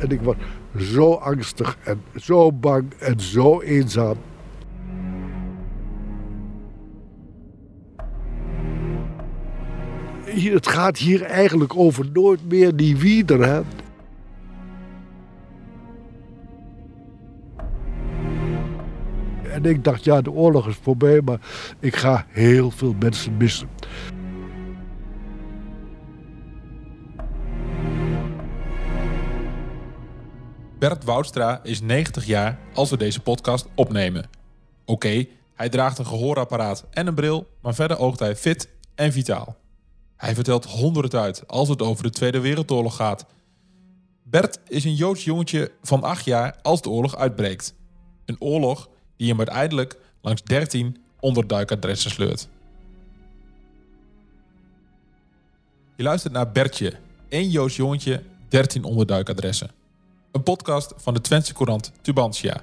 En ik was zo angstig en zo bang en zo eenzaam. Hier, het gaat hier eigenlijk over nooit meer die wieder. Hè? En ik dacht, ja, de oorlog is voorbij, maar ik ga heel veel mensen missen. Bert Woudstra is 90 jaar als we deze podcast opnemen. Oké, hij draagt een gehoorapparaat en een bril, maar verder oogt hij fit en vitaal. Hij vertelt honderden uit als het over de Tweede Wereldoorlog gaat. Bert is een Joods jongetje van 8 jaar als de oorlog uitbreekt. Een oorlog die hem uiteindelijk langs 13 onderduikadressen sleurt. Je luistert naar Bertje, één Joods jongetje, 13 onderduikadressen. Een podcast van de Twentse Courant Tubantia.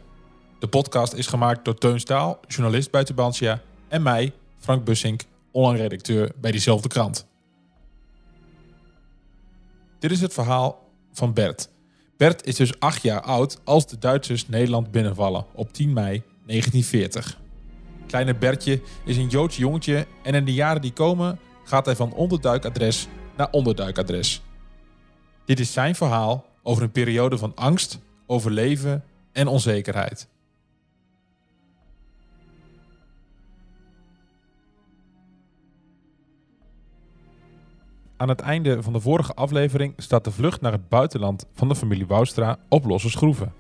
De podcast is gemaakt door Teun Staal, journalist bij Tubantia, en mij, Frank Bussink, online redacteur bij diezelfde krant. Dit is het verhaal van Bert. Bert is dus acht jaar oud als de Duitsers Nederland binnenvallen op 10 mei 1940. Kleine Bertje is een Joods jongetje en in de jaren die komen gaat hij van onderduikadres naar onderduikadres. Dit is zijn verhaal over een periode van angst, overleven en onzekerheid. Aan het einde van de vorige aflevering staat de vlucht naar het buitenland van de familie Woustra op losse schroeven.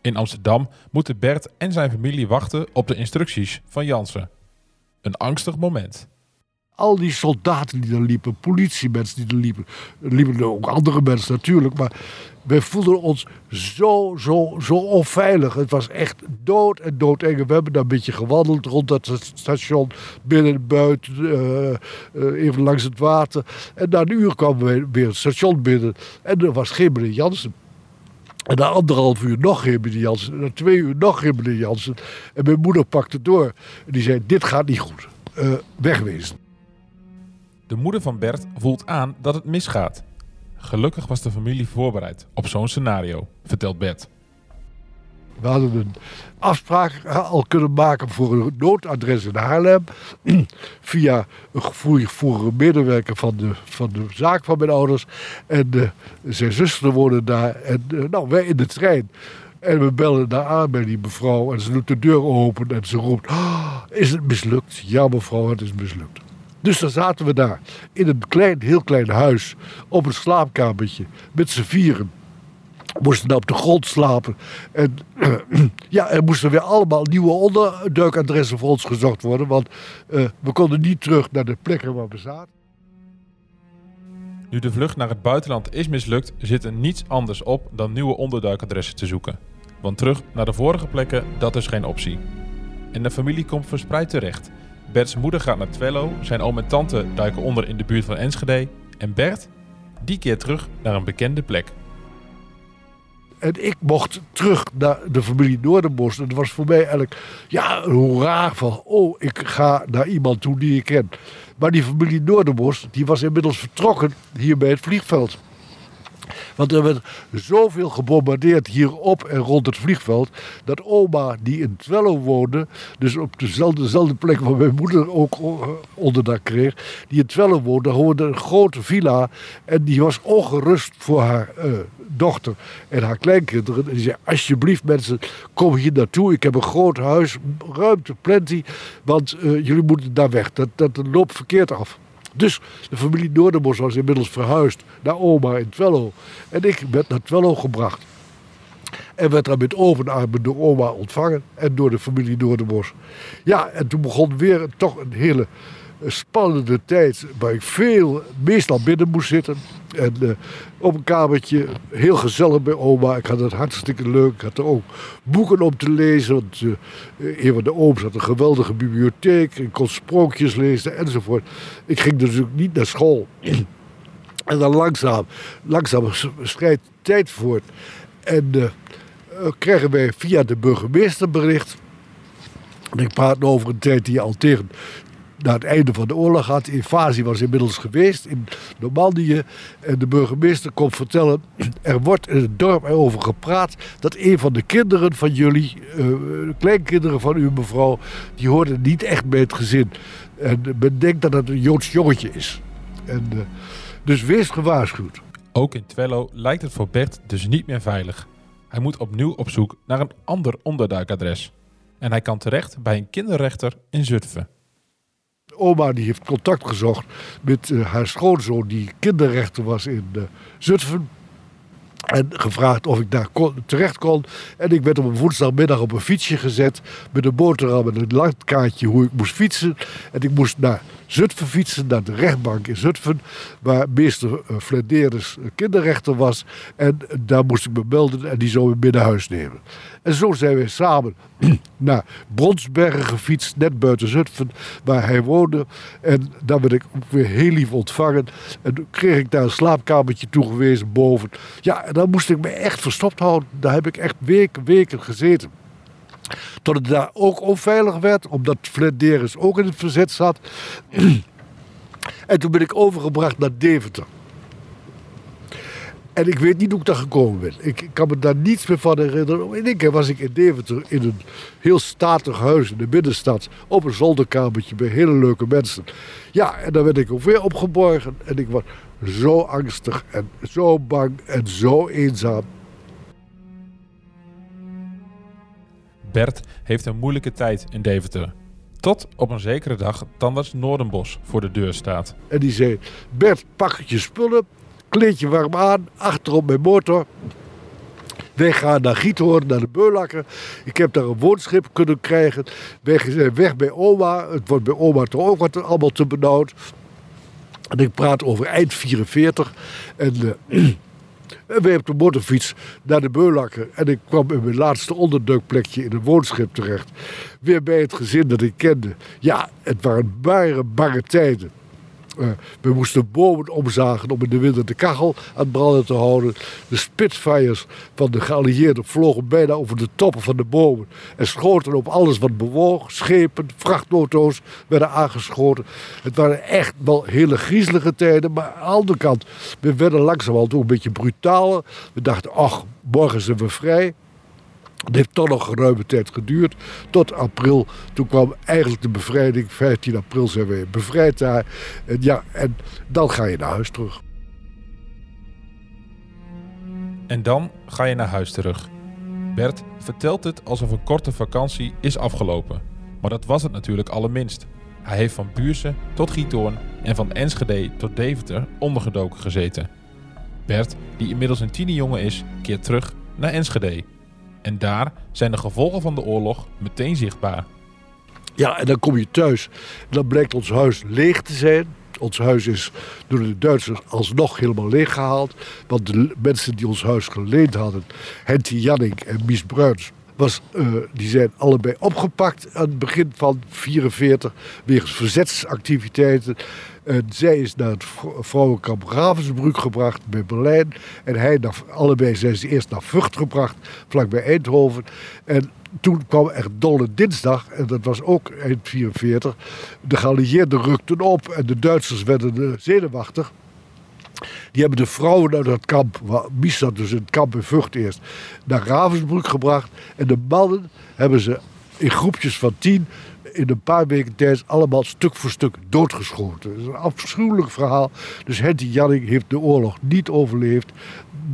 In Amsterdam moeten Bert en zijn familie wachten op de instructies van Jansen. Een angstig moment. Al die soldaten die er liepen, politiemensen die er liepen, liepen ook andere mensen natuurlijk, maar wij voelden ons zo, zo, zo onveilig. Het was echt dood en doodeng. We hebben daar een beetje gewandeld rond dat station, binnen en buiten, uh, uh, even langs het water. En na een uur kwamen we weer het station binnen en er was geen meneer Jansen. En na anderhalf uur nog geen meneer Jansen. En na twee uur nog geen meneer Jansen. En mijn moeder pakte door. En die zei, dit gaat niet goed. Uh, wegwezen. De moeder van Bert voelt aan dat het misgaat. Gelukkig was de familie voorbereid op zo'n scenario, vertelt Bert. We hadden een afspraak al kunnen maken voor een noodadres in Haarlem. Via een gevoelige medewerker van de, van de zaak van mijn ouders. En uh, zijn zuster woonde daar. En uh, nou, wij in de trein. En we bellen daar aan bij die mevrouw. En ze doet de deur open en ze roept: oh, Is het mislukt? Ja, mevrouw, het is mislukt. Dus dan zaten we daar in een klein, heel klein huis op een slaapkamertje met z'n vieren. Moesten dan op de grond slapen. En ja, er moesten weer allemaal nieuwe onderduikadressen voor ons gezocht worden. Want uh, we konden niet terug naar de plekken waar we zaten. Nu de vlucht naar het buitenland is mislukt, zit er niets anders op dan nieuwe onderduikadressen te zoeken. Want terug naar de vorige plekken, dat is geen optie. En de familie komt verspreid terecht. Bert's moeder gaat naar Twello, zijn oom en tante duiken onder in de buurt van Enschede. En Bert, die keert terug naar een bekende plek. En ik mocht terug naar de familie Noorderbos. En dat was voor mij eigenlijk ja, een hoera van... oh, ik ga naar iemand toe die ik ken. Maar die familie Noorderbos, die was inmiddels vertrokken hier bij het vliegveld. Want er werd zoveel gebombardeerd hier op en rond het vliegveld. Dat oma die in Twello woonde, dus op dezelfde, plek waar mijn moeder ook onderdak kreeg. Die in Twello woonde, hoorde een grote villa. En die was ongerust voor haar uh, dochter en haar kleinkinderen. En die zei, alsjeblieft mensen, kom hier naartoe. Ik heb een groot huis, ruimte, plenty. Want uh, jullie moeten daar weg. Dat, dat loopt verkeerd af. Dus de familie Noorderbos was inmiddels verhuisd naar oma in Twello. En ik werd naar Twello gebracht. En werd daar met open door oma ontvangen en door de familie Noorderbos. Ja, en toen begon weer toch een hele spannende tijd waar ik veel, meestal binnen moest zitten. En uh, op een kamertje, heel gezellig bij oma. Ik had het hartstikke leuk. Ik had er ook boeken om te lezen. Want uh, een van de ooms had een geweldige bibliotheek. Ik kon sprookjes lezen enzovoort. Ik ging dus ook niet naar school. en dan langzaam, langzaam schrijdt tijd voort. En uh, kregen wij via de burgemeester bericht. En ik praat over een tijd die al tegen na het einde van de oorlog had. De invasie was inmiddels geweest in Normandië. En de burgemeester komt vertellen... er wordt in het dorp erover gepraat... dat een van de kinderen van jullie... De kleinkinderen van uw mevrouw... die hoorden niet echt bij het gezin. En men denkt dat het een Joods jongetje is. En, uh, dus wees gewaarschuwd. Ook in Twello lijkt het voor Bert dus niet meer veilig. Hij moet opnieuw op zoek naar een ander onderduikadres. En hij kan terecht bij een kinderrechter in Zutphen. Oma die heeft contact gezocht met uh, haar schoonzoon die kinderrechter was in uh, Zutphen. En gevraagd of ik daar terecht kon. En ik werd op een woensdagmiddag op een fietsje gezet. Met een boterham en een landkaartje hoe ik moest fietsen. En ik moest naar Zutphen fietsen, naar de rechtbank in Zutphen. Waar meester uh, Flederis kinderrechter was. En daar moest ik me melden en die zou me binnen huis nemen. En zo zijn we samen naar Bronsbergen gefietst, net buiten Zutphen, waar hij woonde. En daar werd ik ook weer heel lief ontvangen. En toen kreeg ik daar een slaapkamertje toegewezen boven. Ja, en dan moest ik me echt verstopt houden. Daar heb ik echt weken, weken gezeten. Tot het daar ook onveilig werd, omdat Flederis ook in het verzet zat. en toen ben ik overgebracht naar Deventer. En ik weet niet hoe ik daar gekomen ben. Ik, kan me daar niets meer van herinneren. In één keer was ik in Deventer in een heel statig huis in de binnenstad. Op een zolderkamertje bij hele leuke mensen. Ja, en dan werd ik ook weer opgeborgen. En ik was zo angstig en zo bang en zo eenzaam. Bert heeft een moeilijke tijd in Deventer. Tot op een zekere dag tandarts Noordenbos voor de deur staat. En die zei, Bert, pak je spullen kleedje warm aan, achterop mijn motor. Wij gaan naar Giethoorn, naar de Beulakker. Ik heb daar een woonschip kunnen krijgen. Wij zijn weg bij oma. Het wordt bij oma toch ook wat allemaal te benauwd. En ik praat over eind 44. En, uh, en wij op de motorfiets naar de Beulakker. En ik kwam in mijn laatste onderdukplekje in een woonschip terecht. Weer bij het gezin dat ik kende. Ja, het waren bare, tijden. Uh, we moesten bomen omzagen om in de winter de kachel aan branden te houden. De spitfires van de geallieerden vlogen bijna over de toppen van de bomen. En schoten op alles wat bewoog. Schepen, vrachtauto's werden aangeschoten. Het waren echt wel hele griezelige tijden. Maar aan de andere kant, we werden langzamerhand ook een beetje brutaler. We dachten, ach, morgen zijn we vrij. Het heeft toch nog geruime tijd geduurd. Tot april. Toen kwam eigenlijk de bevrijding. 15 april zijn we bevrijd daar. En, ja, en dan ga je naar huis terug. En dan ga je naar huis terug. Bert vertelt het alsof een korte vakantie is afgelopen. Maar dat was het natuurlijk allerminst. Hij heeft van Buurse tot Giethoorn en van Enschede tot Deventer ondergedoken gezeten. Bert, die inmiddels een tienerjongen is, keert terug naar Enschede. En daar zijn de gevolgen van de oorlog meteen zichtbaar. Ja, en dan kom je thuis. Dan blijkt ons huis leeg te zijn. Ons huis is door de Duitsers alsnog helemaal leeggehaald. Want de mensen die ons huis geleend hadden, Henty Janning en Mies Bruins, was, uh, die zijn allebei opgepakt aan het begin van 1944 wegens verzetsactiviteiten. En zij is naar het vrouwenkamp Ravensbrück gebracht bij Berlijn. En hij, naar, allebei zijn ze eerst naar Vught gebracht, vlakbij Eindhoven. En toen kwam echt Dolle Dinsdag, en dat was ook eind 44. De geallieerden rukten op en de Duitsers werden zenuwachtig. Die hebben de vrouwen uit dat kamp, Mies zat dus het kamp in Vught eerst, naar Ravensbrück gebracht. En de mannen hebben ze in groepjes van tien in een paar weken tijd allemaal stuk voor stuk doodgeschoten. Dat is een afschuwelijk verhaal. Dus Henty Janning heeft de oorlog niet overleefd.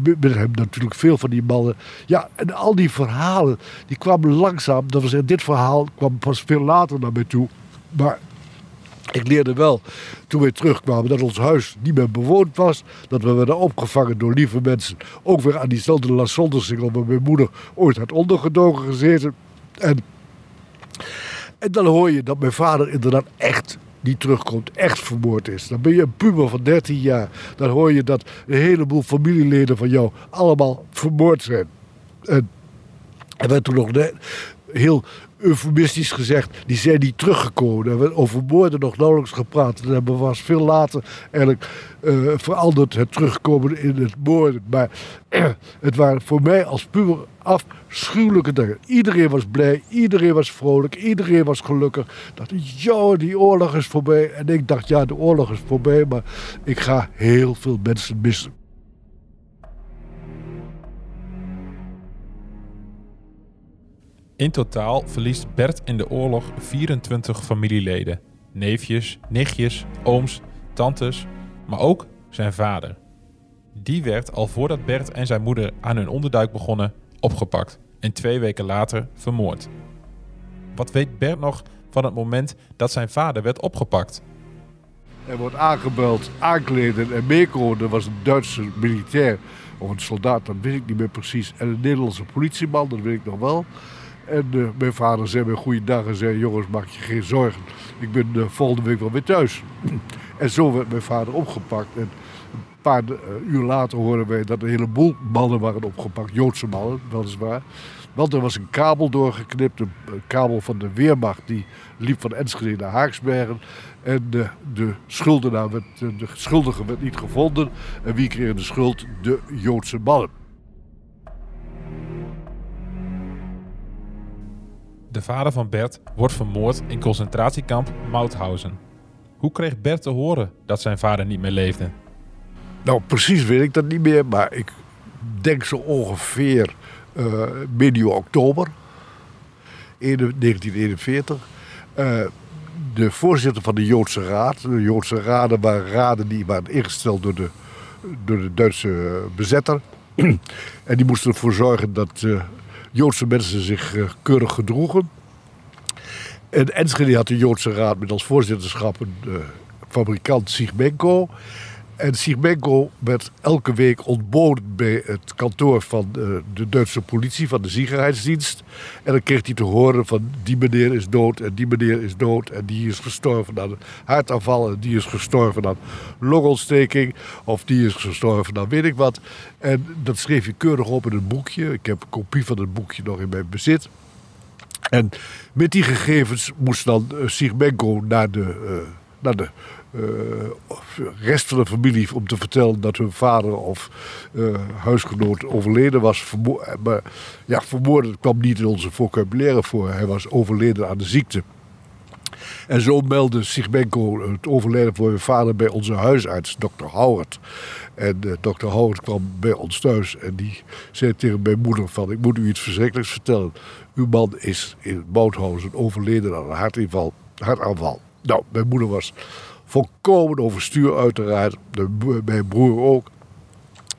Met hem natuurlijk veel van die mannen. Ja, en al die verhalen, die kwamen langzaam. Dat was, dit verhaal kwam pas veel later naar mij toe. Maar ik leerde wel, toen we terugkwamen, dat ons huis niet meer bewoond was. Dat we werden opgevangen door lieve mensen. Ook weer aan diezelfde La Sondersingel waar mijn moeder ooit had ondergedoken gezeten. En, en dan hoor je dat mijn vader inderdaad echt niet terugkomt, echt vermoord is. Dan ben je een puber van 13 jaar. Dan hoor je dat een heleboel familieleden van jou allemaal vermoord zijn. En, en werd toen nog heel eufemistisch gezegd, die zijn niet teruggekomen. Er werd over moorden nog nauwelijks gepraat. En hebben was veel later eigenlijk eh, veranderd het terugkomen in het moorden. Maar het waren voor mij als puber afschuwelijke dagen. Iedereen was blij, iedereen was vrolijk, iedereen was gelukkig. Dat ja, die oorlog is voorbij. En ik dacht, ja, de oorlog is voorbij, maar ik ga heel veel mensen missen. In totaal verliest Bert in de oorlog 24 familieleden. Neefjes, nichtjes, ooms, tantes, maar ook zijn vader. Die werd al voordat Bert en zijn moeder aan hun onderduik begonnen opgepakt en twee weken later vermoord. Wat weet Bert nog van het moment dat zijn vader werd opgepakt? Hij wordt aangebeld, aankleden en meekomen. Er was een Duitse militair of een soldaat, dat weet ik niet meer precies. En een Nederlandse politieman, dat weet ik nog wel. En uh, mijn vader zei me goeiedag en zei: Jongens, maak je geen zorgen. Ik ben uh, volgende week wel weer thuis. en zo werd mijn vader opgepakt. En een paar uh, uur later hoorden wij dat een heleboel mannen waren opgepakt. Joodse mannen, weliswaar. Want er was een kabel doorgeknipt, een, een kabel van de Weermacht. Die liep van Enschede naar Haaksbergen. En de, de, schuldenaar werd, de schuldige werd niet gevonden. En wie kreeg de schuld? De Joodse mannen. De vader van Bert wordt vermoord in concentratiekamp Mauthausen. Hoe kreeg Bert te horen dat zijn vader niet meer leefde? Nou, precies weet ik dat niet meer, maar ik denk zo ongeveer uh, medio oktober 1941. Uh, de voorzitter van de Joodse Raad, de Joodse Raden waren raden die waren ingesteld door de, door de Duitse bezetter. en die moesten ervoor zorgen dat uh, Joodse mensen zich uh, keurig gedroegen. En Enschede had de Joodse Raad met als voorzitterschap een uh, fabrikant Sigmenko. En Sigmenko werd elke week ontboden bij het kantoor van uh, de Duitse politie, van de Ziegerheidsdienst. En dan kreeg hij te horen van die meneer is dood en die meneer is dood. En die is gestorven aan een hartaanval en die is gestorven aan longontsteking. Of die is gestorven aan weet ik wat. En dat schreef je keurig op in een boekje. Ik heb een kopie van het boekje nog in mijn bezit. En met die gegevens moest dan uh, naar de, uh, naar de rest van de familie om te vertellen dat hun vader of uh, huisgenoot overleden was. Vermo maar ja, vermoorden kwam niet in onze vocabulaire voor. Hij was overleden aan de ziekte. En zo meldde Sigmenko het overlijden van mijn vader bij onze huisarts, dokter Howard. En dokter Howard kwam bij ons thuis en die zei tegen mijn moeder van... ik moet u iets verschrikkelijks vertellen. Uw man is in Mauthausen overleden aan een hartaanval. Nou, mijn moeder was volkomen overstuur uiteraard. De, mijn broer ook.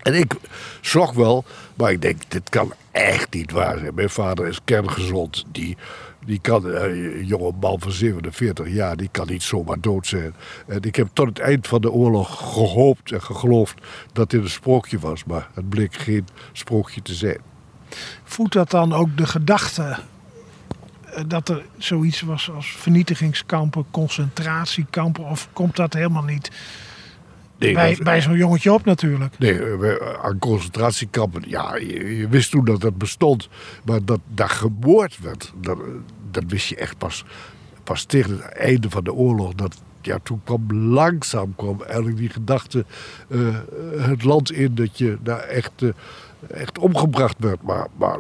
En ik schrok wel, maar ik denk, dit kan echt niet waar zijn. Mijn vader is kerngezond. Die, die kan, een jonge man van 47 jaar, die kan niet zomaar dood zijn. En ik heb tot het eind van de oorlog gehoopt en geloofd dat dit een sprookje was. Maar het bleek geen sprookje te zijn. Voedt dat dan ook de gedachte dat er zoiets was als vernietigingskampen, concentratiekampen, of komt dat helemaal niet nee, bij, dat, bij zo'n jongetje op natuurlijk? Nee, aan concentratiekampen, ja, je, je, wist toen dat dat bestond, maar dat daar geboord werd, dat, dat wist je echt pas, pas tegen het einde van de oorlog. Dat, ja, toen kwam langzaam kwam eigenlijk die gedachte uh, het land in dat je daar echt, uh, echt omgebracht werd. Maar, maar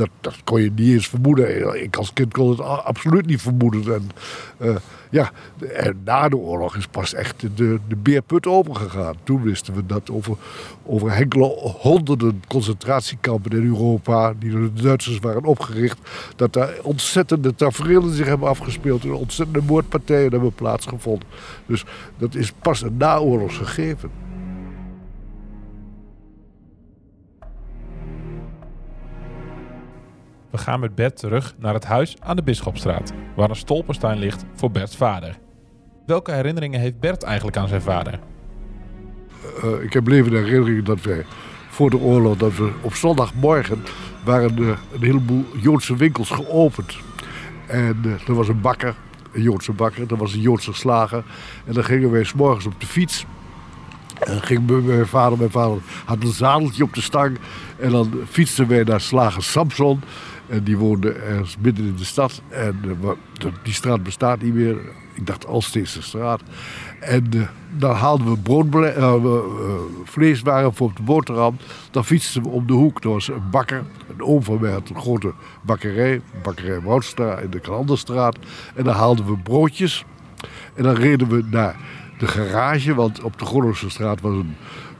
dat, dat kon je niet eens vermoeden. Ik als kind kon het absoluut niet vermoeden. En, uh, ja, en na de oorlog is pas echt de, de beerput opengegaan. Toen wisten we dat over, over enkele honderden concentratiekampen in Europa... die door de Duitsers waren opgericht... dat daar ontzettende tafereelen zich hebben afgespeeld... en ontzettende moordpartijen hebben plaatsgevonden. Dus dat is pas een naoorlogs gegeven. We gaan met Bert terug naar het huis aan de Bisschopstraat, waar een stolperstein ligt voor Berts vader. Welke herinneringen heeft Bert eigenlijk aan zijn vader? Uh, ik heb levende herinneringen dat wij voor de oorlog, dat we op zondagmorgen waren uh, een heleboel Joodse winkels geopend. En uh, er was een bakker, een Joodse bakker, er was een Joodse slager. En dan gingen wij s morgens op de fiets en ging mijn vader, mijn vader had een zadeltje op de stang. En dan fietsten wij naar slager Samson. En die woonde ergens midden in de stad. En uh, die straat bestaat niet meer. Ik dacht Alsteegse straat. En uh, dan haalden we brood, uh, vleeswaren voor op de boterham. Dan fietsten we om de hoek. Er was een bakker. Een oom van mij had een grote bakkerij. Bakkerij Woudstra in de Klanderstraat. En dan haalden we broodjes. En dan reden we naar de garage. Want op de Groningse straat was een,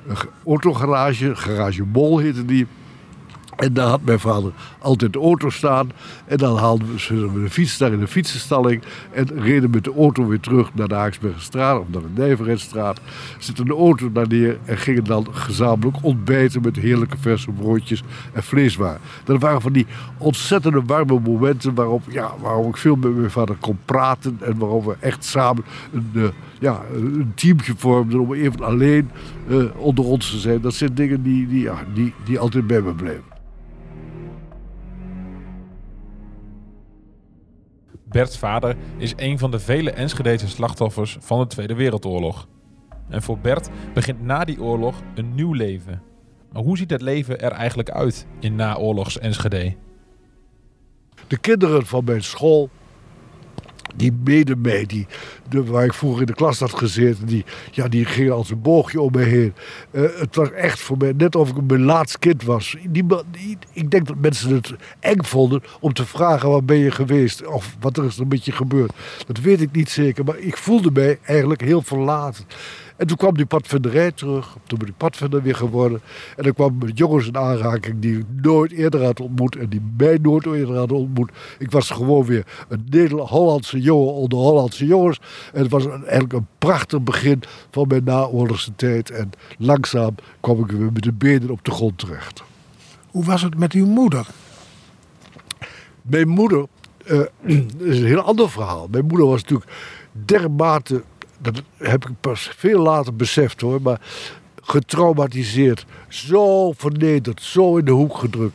een autogarage. Garage Mol heette die. En daar had mijn vader altijd de auto staan. En dan haalden we de fiets daar in de fietsenstalling. En reden met de auto weer terug naar de Haaksbergenstraat of naar de Nijverheidsstraat. Zitten de auto daar neer en gingen dan gezamenlijk ontbijten met heerlijke verse broodjes en vleeswaren. Dat waren van die ontzettende warme momenten waarop, ja, waarop ik veel met mijn vader kon praten. En waarop we echt samen een, uh, ja, een teamje vormden om even alleen uh, onder ons te zijn. Dat zijn dingen die, die, ja, die, die altijd bij me blijven. Bert's vader is een van de vele Enschedese slachtoffers van de Tweede Wereldoorlog. En voor Bert begint na die oorlog een nieuw leven. Maar hoe ziet het leven er eigenlijk uit in naoorlogs Enschede? De kinderen van mijn school die mede mee, die, de, waar ik vroeger in de klas had gezeten, die, ja, die gingen als een boogje om me heen. Uh, het was echt voor mij net of ik mijn laatste kind was. Die, die, ik denk dat mensen het eng vonden om te vragen waar ben je geweest of wat er is er met je gebeurd. Dat weet ik niet zeker, maar ik voelde mij eigenlijk heel verlaten. En toen kwam die padvinderij terug. Toen ben ik padvinder weer geworden. En dan kwam ik met jongens in aanraking die ik nooit eerder had ontmoet. En die mij nooit eerder hadden ontmoet. Ik was gewoon weer een Nederland-Hollandse jongen onder Hollandse jongens. En het was eigenlijk een prachtig begin van mijn naoorlogse tijd. En langzaam kwam ik weer met de benen op de grond terecht. Hoe was het met uw moeder? Mijn moeder, uh, is een heel ander verhaal. Mijn moeder was natuurlijk dermate dat heb ik pas veel later beseft hoor, maar getraumatiseerd. Zo vernederd, zo in de hoek gedrukt.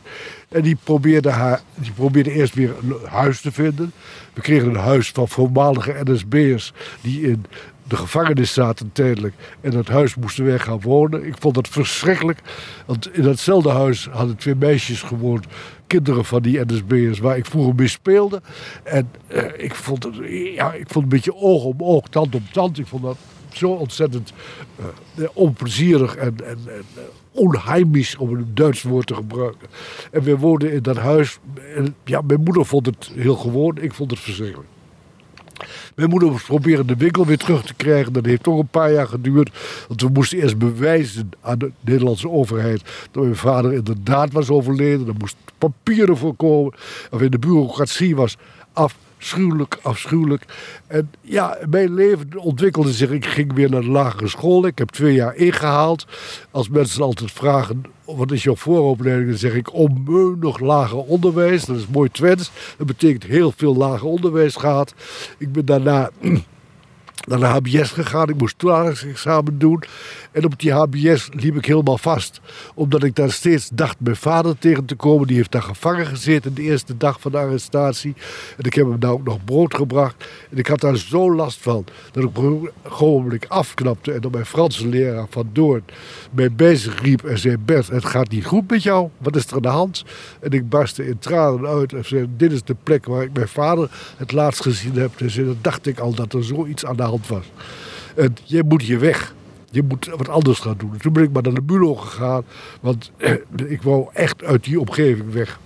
En die probeerde, haar, die probeerde eerst weer een huis te vinden. We kregen een huis van voormalige NSB'ers die in de gevangenis zaten tijdelijk. En dat huis moesten wij gaan wonen. Ik vond dat verschrikkelijk. Want in datzelfde huis hadden twee meisjes gewoond. Kinderen van die NSB'ers waar ik vroeger mee speelde. En uh, ik, vond het, ja, ik vond een beetje oog om oog, tand om tand. Ik vond dat zo ontzettend uh, onplezierig en, en, en onheimisch, om een Duits woord te gebruiken. En we woonden in dat huis. Ja, mijn moeder vond het heel gewoon. Ik vond het verschrikkelijk. Mijn moeder proberen de winkel weer terug te krijgen. Dat heeft toch een paar jaar geduurd. Want we moesten eerst bewijzen aan de Nederlandse overheid dat mijn vader inderdaad was overleden. Er moest papieren voor komen. Of in de bureaucratie was af afschuwelijk, afschuwelijk. En ja, mijn leven ontwikkelde zich. Ik ging weer naar de lagere school. Ik heb twee jaar ingehaald. Als mensen altijd vragen, wat is jouw vooropleiding? Dan zeg ik onmeunig lager onderwijs. Dat is mooi Twents. Dat betekent heel veel lager onderwijs gehad. Ik ben daarna naar de HBS gegaan. Ik moest toelatingsexamen doen. En op die HBS liep ik helemaal vast. Omdat ik daar steeds dacht mijn vader tegen te komen. Die heeft daar gevangen gezeten de eerste dag van de arrestatie. En ik heb hem daar ook nog brood gebracht. En ik had daar zo last van. Dat ik gewoon afknapte. En dat mijn Franse leraar van Doorn mij zich riep en zei... Bert, het gaat niet goed met jou. Wat is er aan de hand? En ik barstte in tranen uit en zei... Dit is de plek waar ik mijn vader het laatst gezien heb. Dus dan dacht ik al dat er zoiets aan de hand was. En jij moet hier weg je moet wat anders gaan doen. Toen ben ik maar naar de Bulo gegaan, want ik wou echt uit die omgeving weg.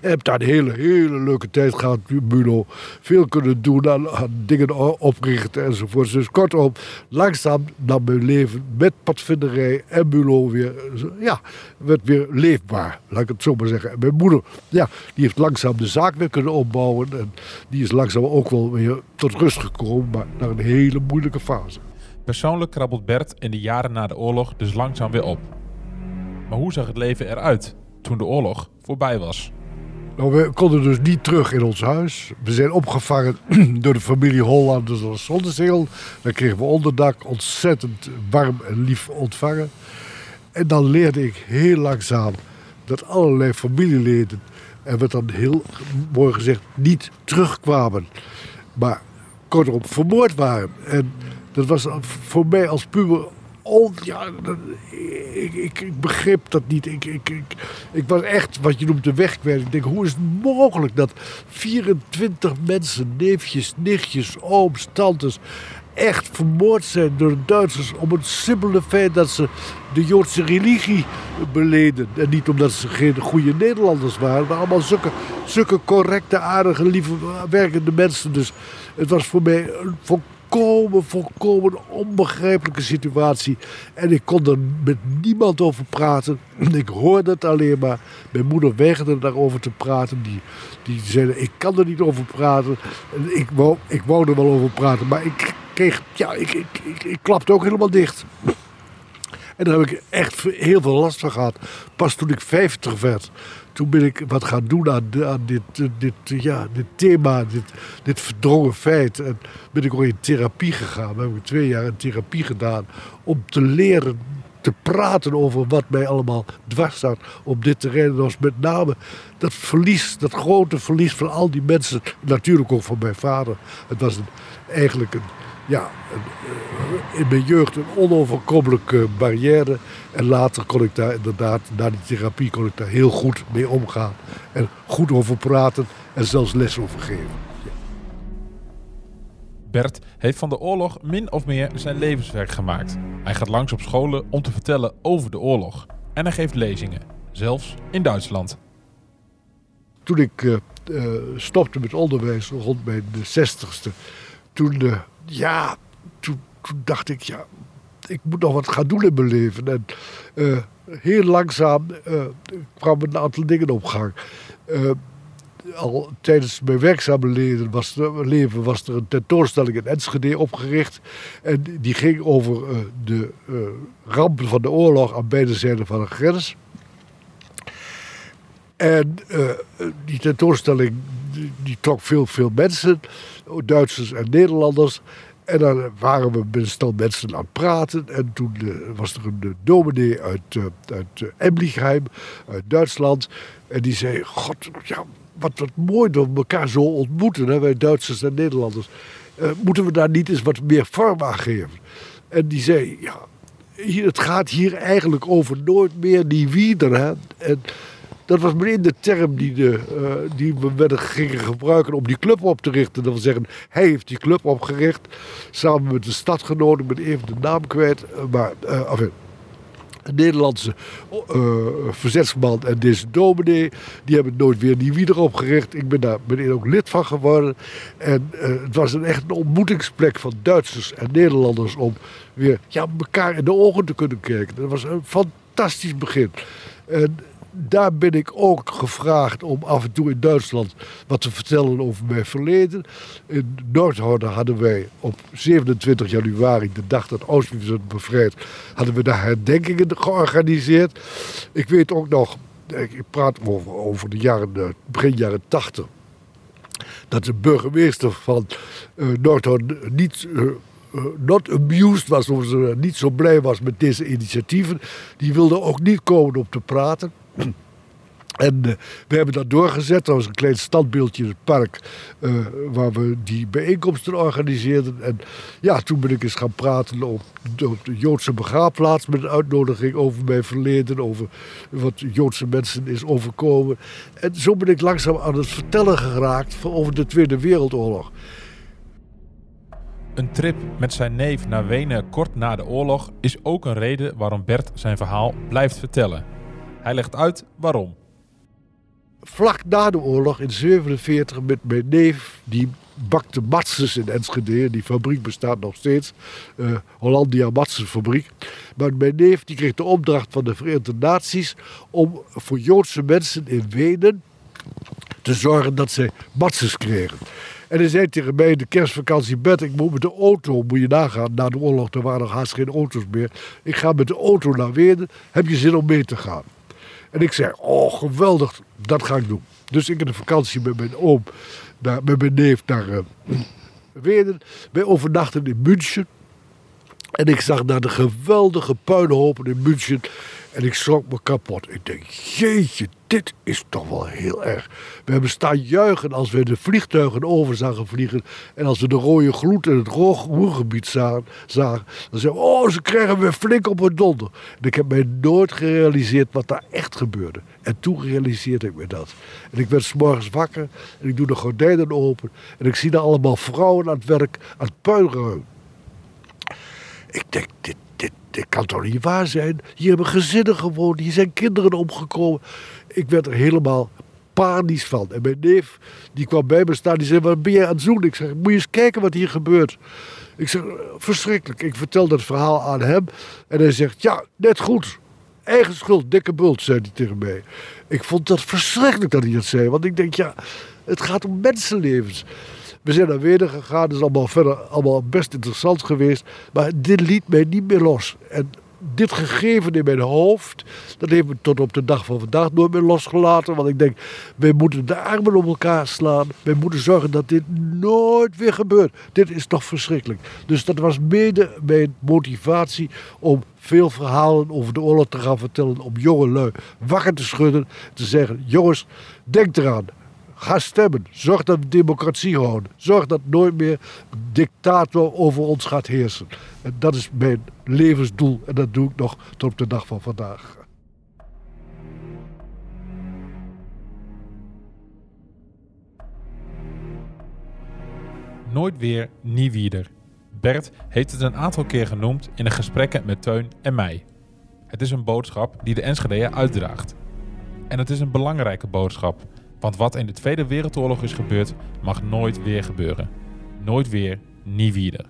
Ik heb daar een hele, hele leuke tijd gehad, Bulo. Veel kunnen doen, aan, dingen oprichten enzovoort. Dus kortom, langzaam nam mijn leven met padvinderij en Bulo weer, ja, werd weer leefbaar. Laat ik het zo maar zeggen. En mijn moeder, ja, die heeft langzaam de zaak weer kunnen opbouwen. En die is langzaam ook wel weer tot rust gekomen, maar naar een hele moeilijke fase. Persoonlijk krabbelt Bert in de jaren na de oorlog dus langzaam weer op. Maar hoe zag het leven eruit toen de oorlog voorbij was? Nou, we konden dus niet terug in ons huis. We zijn opgevangen door de familie Hollanders als Zonnezeel. Dan kregen we onderdak, ontzettend warm en lief ontvangen. En dan leerde ik heel langzaam dat allerlei familieleden, en wat dan heel mooi gezegd, niet terugkwamen. Maar kortom, vermoord waren. En dat was voor mij als puber ja, ik, ik, begreep dat niet. Ik, ik, ik, was echt wat je noemt de weg kwijt. Ik denk, hoe is het mogelijk dat 24 mensen, neefjes, nichtjes, ooms, tantes, echt vermoord zijn door de Duitsers om het simpele feit dat ze de Joodse religie beleden. En niet omdat ze geen goede Nederlanders waren, maar allemaal zulke, zulke correcte, aardige, lieve, werkende mensen. Dus het was voor mij volkomen, volkomen onbegrijpelijke situatie. En ik kon er met niemand over praten. Ik hoorde het alleen maar. Mijn moeder weigerde daarover te praten. Die, die zei, ik kan er niet over praten. En ik, wou, ik wou er wel over praten, maar ik kreeg, ja, ik, ik, ik, ik klapte ook helemaal dicht. En daar heb ik echt heel veel last van gehad. Pas toen ik 50 werd, toen ben ik wat gaan doen aan, dit, eh, dit, eh, ja, dit thema, dit, dit verdrongen feit. En ben ik ook in therapie gegaan. We hebben twee jaar in therapie gedaan om te leren te praten over wat mij allemaal dwars staat op dit terrein. Dat was met name dat verlies, dat grote verlies van al die mensen. Natuurlijk ook van mijn vader. Het was eigenlijk een, ja, eh, in mijn jeugd een onoverkomelijke barrière. En later kon ik daar inderdaad, na die therapie, kon ik daar heel goed mee omgaan. En goed over praten en zelfs les over geven. Bert heeft van de oorlog min of meer zijn levenswerk gemaakt. Hij gaat langs op scholen om te vertellen over de oorlog. En hij geeft lezingen, zelfs in Duitsland. Toen ik eh, eh, stopte met onderwijs rond mijn zestigste, toen, eh, ja, toen, dacht ik, ja, ik moet nog wat gaan doen in mijn leven. En eh, heel langzaam eh, kwamen een aantal dingen op gang. Eh, al tijdens mijn werkzame leven was, er, leven was er een tentoonstelling in Enschede opgericht. En die ging over de rampen van de oorlog aan beide zijden van de grens. En eh, die tentoonstelling die, trok veel, veel mensen, Duitsers en Nederlanders. En dan waren we met een mensen aan het praten. En toen eh, was er een eh, dominee uit, uit Emlichheim, uit Duitsland. En die zei, god, ja, wat, wat mooi dat we elkaar zo ontmoeten, hè, wij Duitsers en Nederlanders. Moeten we daar niet eens wat meer vorm aan geven? En die zei, ja, hier, het gaat hier eigenlijk over nooit meer die wieder. Hè? En dat was meteen de term die, de, eh, die we werden gingen gebruiken om die club op te richten. Dat wil zeggen, hij heeft die club opgericht. Samen met de stadgenoten, ik ben even de naam kwijt. eh, Maar enfin, een Nederlandse eh, verzetsman en deze dominee. Die hebben nooit weer die wieder opgericht. Ik ben daar meteen ook lid van geworden. En het was een echt een ontmoetingsplek van Duitsers en Nederlanders om weer ja, elkaar in de ogen te kunnen kijken. Dat was een fantastisch begin. En daar ben ik ook gevraagd om af en toe in Duitsland wat te vertellen over mijn verleden. In Noordhoorn hadden wij op 27 januari, de dag dat Auschwitz werd bevrijd, hadden we daar herdenkingen georganiseerd. Ik weet ook nog, ik praat over, de jaren, eh, begin jaren 80 dat de burgemeester van Noordhoorn niet, eh, not amused was, of niet zo blij was met deze initiatieven. Die wilde ook niet komen om te praten. En eh, we hebben dat doorgezet. Er was een klein standbeeldje in het park eh, waar we die bijeenkomsten organiseerden. En ja, toen ben ik eens gaan praten op, op de Joodse begraafplaats met een uitnodiging over mijn verleden, over wat Joodse mensen is overkomen. En zo ben ik langzaam aan het vertellen geraakt over de Tweede Wereldoorlog. Een trip met zijn neef naar Wenen kort na de oorlog is ook een reden waarom Bert zijn verhaal blijft vertellen. Hij legt uit waarom. vlak na de oorlog in 47 met mijn neef. Die bakte matzes in Enschede. Die fabriek bestaat nog steeds. eh Hollandia Matsenfabriek. Maar mijn neef die kreeg de opdracht van de Verenigde Naties... om voor Joodse mensen in Wenen te zorgen dat zij matzes kregen. En hij zei tegen mij in de kerstvakantie... Bert, ik moet met de auto, moet je nagaan. Na de oorlog er waren nog haast geen auto's meer. Ik ga met de auto naar Wenen. Heb je zin om mee te gaan? En ik zei, oh geweldig, dat ga ik doen. Dus ik in de vakantie met mijn oom, naar, met mijn neef naar eh, Wenen. Wij overnachten in München. En ik zag naar de geweldige puinhopen in München. En ik schrok me kapot. Ik denk, jeetje, dit is toch wel heel erg. We hebben staan juichen als we de vliegtuigen over zagen vliegen. En als we de rode gloed in het roergebied zagen, zagen. Dan zeiden oh, ze krijgen weer flink op hun donder. En ik heb mij nooit gerealiseerd wat daar echt gebeurde. En toen realiseerde ik me dat. En ik werd s morgens wakker en ik doe de gordijnen open. En ik zie daar allemaal vrouwen aan het werk, aan het puinruimen. Ik denk, dit, dit, kan toch niet waar zijn? Hier hebben gezinnen gewoond, hier zijn kinderen omgekomen. Ik werd er helemaal panisch van. En mijn neef, die kwam bij me staan, die zei, wat ben je aan het doen? Ik zeg, moet je eens kijken wat hier gebeurt. Ik zeg, verschrikkelijk. Ik vertel dat verhaal aan hem. En hij zegt, ja, net goed. Eigen schuld, dikke bult, zei hij tegen mij. Ik vond dat verschrikkelijk dat hij dat zei. Want ik denk, ja, het gaat om mensenlevens. We zijn naar Wenen gegaan, dat is allemaal verder allemaal best interessant geweest. Maar dit liet mij niet meer los. En dit gegeven in mijn hoofd, dat heeft me tot op de dag van vandaag nooit meer losgelaten. Want ik denk, wij moeten de armen om elkaar slaan. Wij moeten zorgen dat dit nooit weer gebeurt. Dit is toch verschrikkelijk. Dus dat was mede mijn motivatie om veel verhalen over de oorlog te gaan vertellen. Om jonge lui wakker te schudden. Te zeggen, jongens, denk eraan. Ga stemmen. Zorg dat we democratie houden. Zorg dat nooit meer dictator over ons gaat heersen. En dat is mijn levensdoel. En dat doe ik nog tot op de dag van vandaag. Nooit weer, nie wieder. Bert heeft het een aantal keer genoemd in de gesprekken met Teun en mij. Het is een boodschap die de Enschedeër uitdraagt. En het is een belangrijke boodschap, want wat in de Tweede Wereldoorlog is gebeurd, mag nooit weer gebeuren. Nooit weer, nie wieder.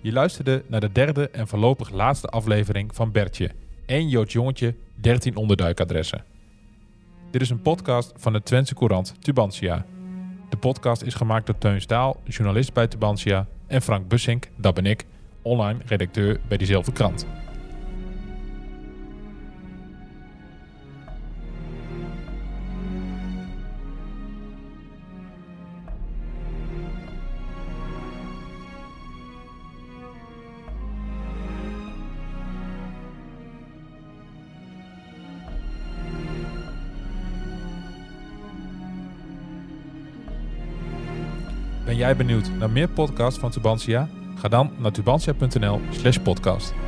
Je luisterde naar de derde en voorlopig laatste aflevering van Bertje. 1 Joods jongetje, 13 onderduikadressen. Dit is een podcast van de Twentse Courant Tubantia. De podcast is gemaakt door Teun Staal, journalist bij Tubantia, en Frank Bussink, dat ben ik, online redacteur bij diezelfde krant. Ben jij benieuwd naar meer podcasts van Tubantia? Ga dan naar tubantia.nl slash podcast.